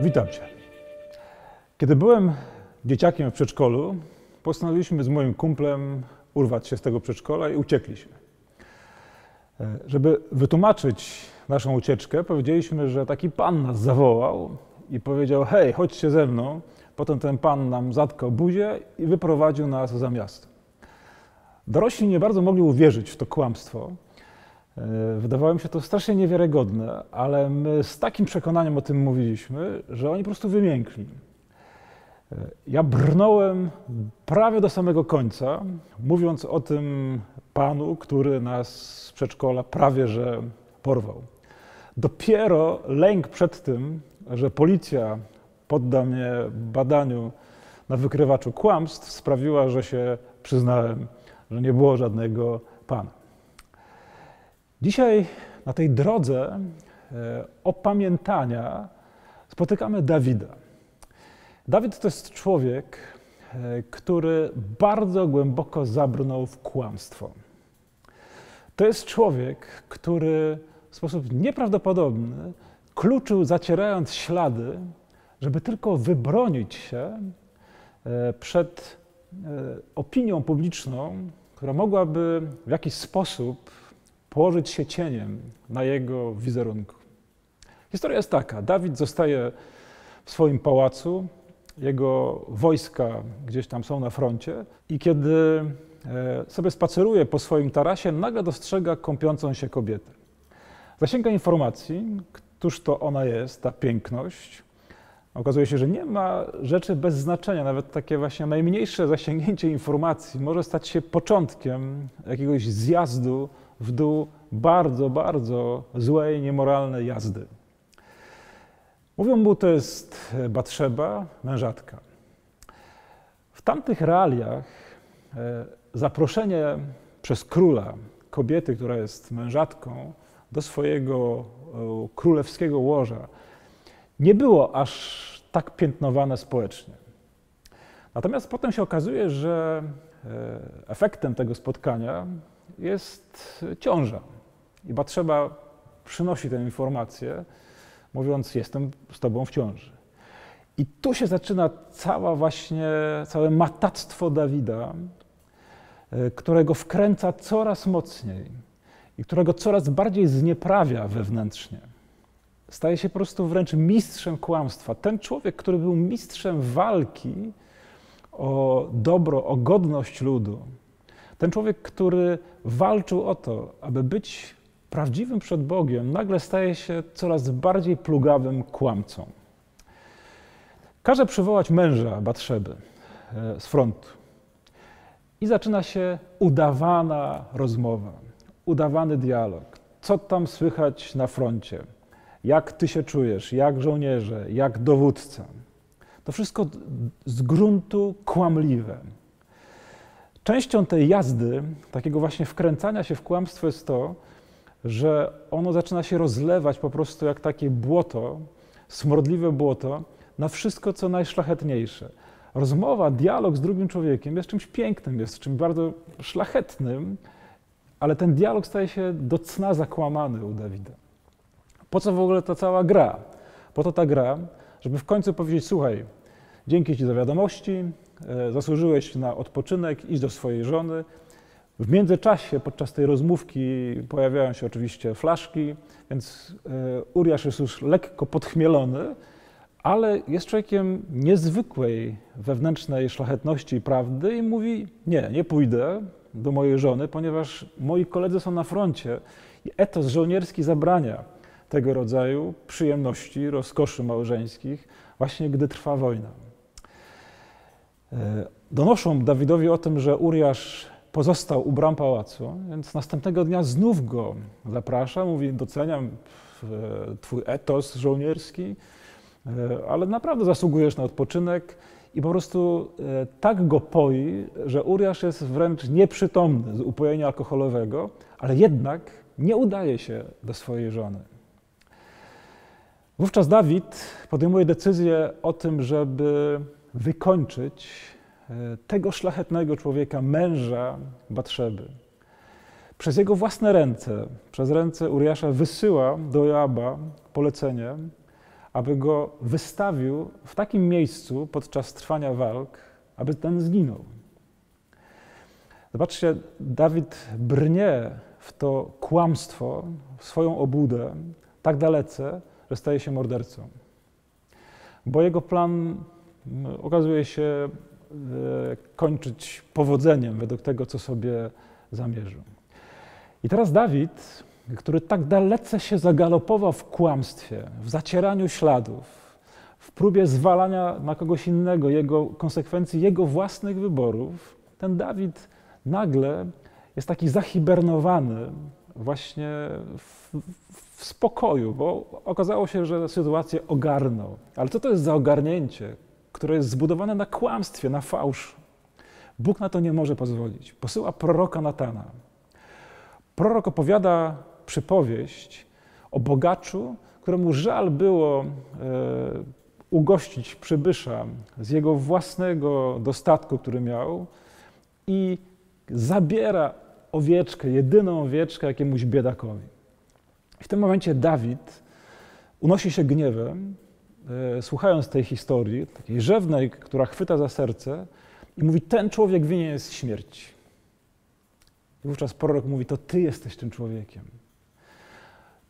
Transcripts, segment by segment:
Witam Cię. Kiedy byłem dzieciakiem w przedszkolu, postanowiliśmy z moim kumplem urwać się z tego przedszkola i uciekliśmy. E, Żeby wytłumaczyć naszą ucieczkę, powiedzieliśmy, że taki pan nas zawołał i powiedział: Hej, chodźcie ze mną. Potem ten pan nam zatkał buzię i wyprowadził nas za miasto. Dorośli nie bardzo mogli uwierzyć w to kłamstwo. E, Wydawało mi się to strasznie niewiarygodne, ale my z takim przekonaniem o tym mówiliśmy, że oni po prostu wymiękli. E, Ja brnąłem prawie do samego końca, mówiąc o tym panu, który nas z przedszkola prawie że porwał. Dopiero lęk przed tym, że policja podda mnie badaniu na wykrywaczu kłamstw, sprawiła, że się przyznałem, że nie było żadnego pana. Dzisiaj na tej drodze e, opamiętania spotykamy Dawida. Dawid to jest człowiek, e, który bardzo głęboko zabrnął w kłamstwo. To jest człowiek, który w sposób nieprawdopodobny kluczył, zacierając ślady, żeby tylko wybronić się e, przed opinią publiczną, która mogłaby w jakiś sposób położyć się cieniem na jego wizerunku. Historia jest taka: Dawid zostaje w swoim pałacu, jego wojska gdzieś tam są na froncie, i kiedy e, sobie spaceruje po swoim tarasie, nagle dostrzega kąpiącą się kobietę. Zasięga informacji, któż to ona jest, ta piękność. Okazuje się, że nie ma rzeczy bez znaczenia. Nawet takie właśnie najmniejsze zasięgnięcie informacji może stać się początkiem jakiegoś zjazdu w dół bardzo, bardzo złej, niemoralnej jazdy. Mówią mu, to jest Batrzeba, mężatka. W tamtych realiach e, zaproszenie przez króla kobiety, która jest mężatką, do swojego e, królewskiego łoża nie było aż tak piętnowane społecznie. Natomiast potem się okazuje, że e, efektem tego spotkania jest ciąża. I Batrzeba przynosi tę informację, mówiąc: Jestem z tobą w ciąży. I tu się zaczyna cała właśnie, całe matactwo Dawida, e, którego wkręca coraz mocniej i którego coraz bardziej znieprawia wewnętrznie. Staje się po prostu wręcz mistrzem kłamstwa. Ten człowiek, który był mistrzem walki o dobro, o godność ludu, ten człowiek, który walczył o to, aby być prawdziwym przed Bogiem, nagle staje się coraz bardziej plugawym kłamcą. Każe przywołać męża Batrzeby e, z frontu. I zaczyna się udawana rozmowa, udawany dialog. Co tam słychać na froncie? Jak ty się czujesz? Jak żołnierze? Jak dowódca? To wszystko z gruntu kłamliwe. Częścią tej jazdy, takiego właśnie wkręcania się w kłamstwo jest to, że ono zaczyna się rozlewać po prostu jak takie błoto, smrodliwe błoto, na wszystko, co najszlachetniejsze. Rozmowa, dialog z drugim człowiekiem jest czymś pięknym, jest czymś bardzo szlachetnym, ale ten dialog staje się do cna zakłamany u Dawida. Po co w ogóle ta cała gra? Po to ta gra, żeby w końcu powiedzieć: Słuchaj, dzięki Ci za wiadomości, zasłużyłeś na odpoczynek, idź do swojej żony. W międzyczasie, podczas tej rozmówki, pojawiają się oczywiście flaszki, więc e, Uriasz jest już lekko podchmielony, ale jest człowiekiem niezwykłej wewnętrznej szlachetności i prawdy i mówi: Nie, nie pójdę do mojej żony, ponieważ moi koledzy są na froncie i etos żołnierski zabrania tego rodzaju przyjemności, rozkoszy małżeńskich, właśnie gdy trwa wojna. E, Donoszą Dawidowi o tym, że Uriasz pozostał u bram pałacu, więc następnego dnia znów go zaprasza, mówi: Doceniam e, Twój etos żołnierski, e, ale naprawdę zasługujesz na odpoczynek. I po prostu tak go poi, że Uriasz jest wręcz nieprzytomny z upojenia alkoholowego, ale jednak nie udaje się do swojej żony. Wówczas Dawid podejmuje decyzję o tym, żeby wykończyć e, tego szlachetnego człowieka, męża Batrzeby. Przez jego własne ręce, przez ręce Uriasza wysyła do Joaba polecenie, aby go wystawił w takim miejscu podczas trwania walk, aby ten zginął. Zobaczcie, Dawid brnie w to kłamstwo, w swoją obłudę tak dalece, że staje się mordercą. Bo jego plan okazuje się e, kończyć powodzeniem według tego, co sobie zamierzył. I teraz Dawid, który tak dalece się zagalopował w kłamstwie, w zacieraniu śladów, w próbie zwalania na kogoś innego jego konsekwencji, jego własnych wyborów, ten Dawid nagle jest taki zahibernowany właśnie w, w spokoju, bo okazało się, że sytuację ogarnął. Ale co to jest za ogarnięcie, które jest zbudowane na kłamstwie, na fałszu? Bóg na to nie może pozwolić. Posyła proroka Natana. Prorok opowiada przypowieść o bogaczu, któremu żal było e, ugościć przybysza z jego własnego dostatku, który miał, i zabiera owieczkę, jedyną owieczkę jakiemuś biedakowi. W tym momencie Dawid unosi się gniewem, słuchając tej historii, takiej rzewnej, która chwyta za serce i mówi, ten człowiek winien jest śmierci. I wówczas prorok mówi, to ty jesteś tym człowiekiem.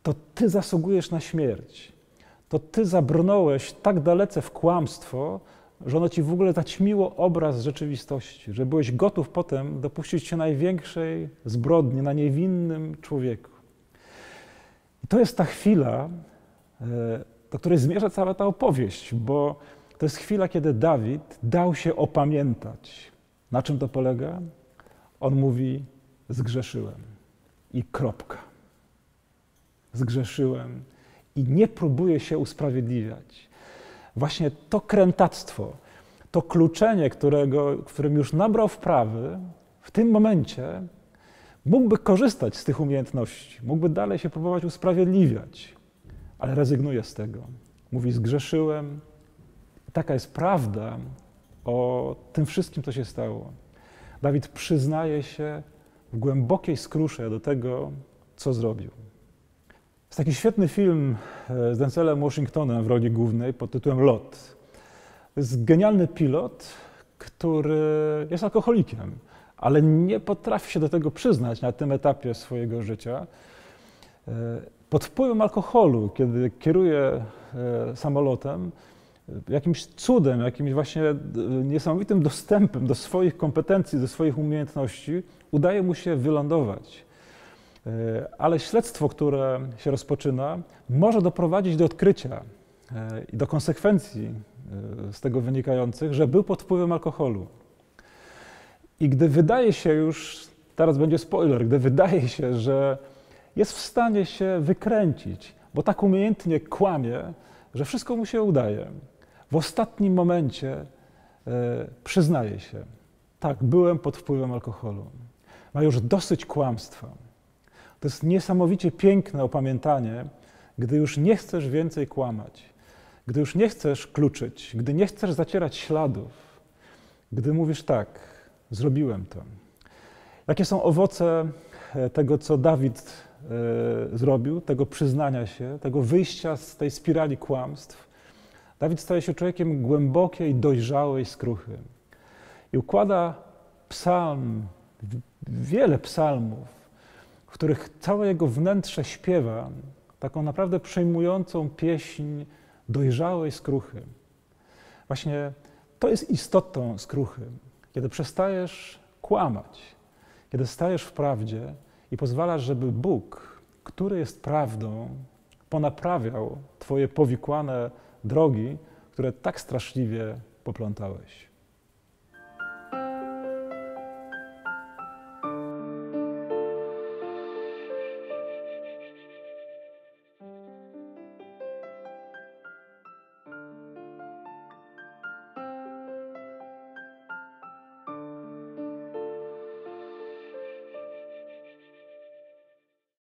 To ty zasługujesz na śmierć. To ty zabrnąłeś tak dalece w kłamstwo, że ono ci w ogóle zaćmiło obraz rzeczywistości, że byłeś gotów potem dopuścić się największej zbrodni na niewinnym człowieku. I to jest ta chwila, e, do której zmierza cała ta opowieść, bo to jest chwila, kiedy Dawid dał się opamiętać. Na czym to polega? On mówi: Zgrzeszyłem. I kropka. Zgrzeszyłem i nie próbuje się usprawiedliwiać. Właśnie to krętactwo, to kluczenie, którego, którym już nabrał wprawy, w tym momencie mógłby korzystać z tych umiejętności, mógłby dalej się próbować usprawiedliwiać, ale rezygnuje z tego. Mówi: Zgrzeszyłem. Taka jest prawda o tym wszystkim, co się stało. Dawid przyznaje się w głębokiej skrusze do tego, co zrobił. Jest taki świetny film e, z Denzelem Washingtonem w roli głównej pod tytułem Lot. To jest genialny pilot, który jest alkoholikiem, ale nie potrafi się do tego przyznać na tym etapie swojego życia. E, pod wpływem alkoholu, kiedy kieruje e, samolotem, jakimś cudem, jakimś właśnie niesamowitym dostępem do swoich kompetencji, do swoich umiejętności, udaje mu się wylądować E, ale śledztwo, które się rozpoczyna, może doprowadzić do odkrycia e, i do konsekwencji e, z tego wynikających, że był pod wpływem alkoholu. I gdy wydaje się już, teraz będzie spoiler, gdy wydaje się, że jest w stanie się wykręcić, bo tak umiejętnie kłamie, że wszystko mu się udaje. W ostatnim momencie przyznaje się, tak, byłem pod wpływem alkoholu. Ma już dosyć kłamstwa. To jest niesamowicie piękne opamiętanie, gdy już nie chcesz więcej kłamać, gdy już nie chcesz kluczyć, gdy nie chcesz zacierać śladów, gdy mówisz tak, zrobiłem to. Jakie są owoce e, tego, co Dawid e, zrobił, tego przyznania się, tego wyjścia z tej spirali kłamstw? Dawid staje się człowiekiem głębokiej, dojrzałej skruchy i układa psalm, wiele psalmów, w których całe jego wnętrze śpiewa taką naprawdę przejmującą pieśń dojrzałej skruchy. Właśnie to jest istotą skruchy, kiedy przestajesz kłamać, kiedy stajesz w prawdzie i pozwalasz, żeby Bóg, który jest prawdą, ponaprawiał Twoje powikłane drogi, które tak straszliwie poplątałeś.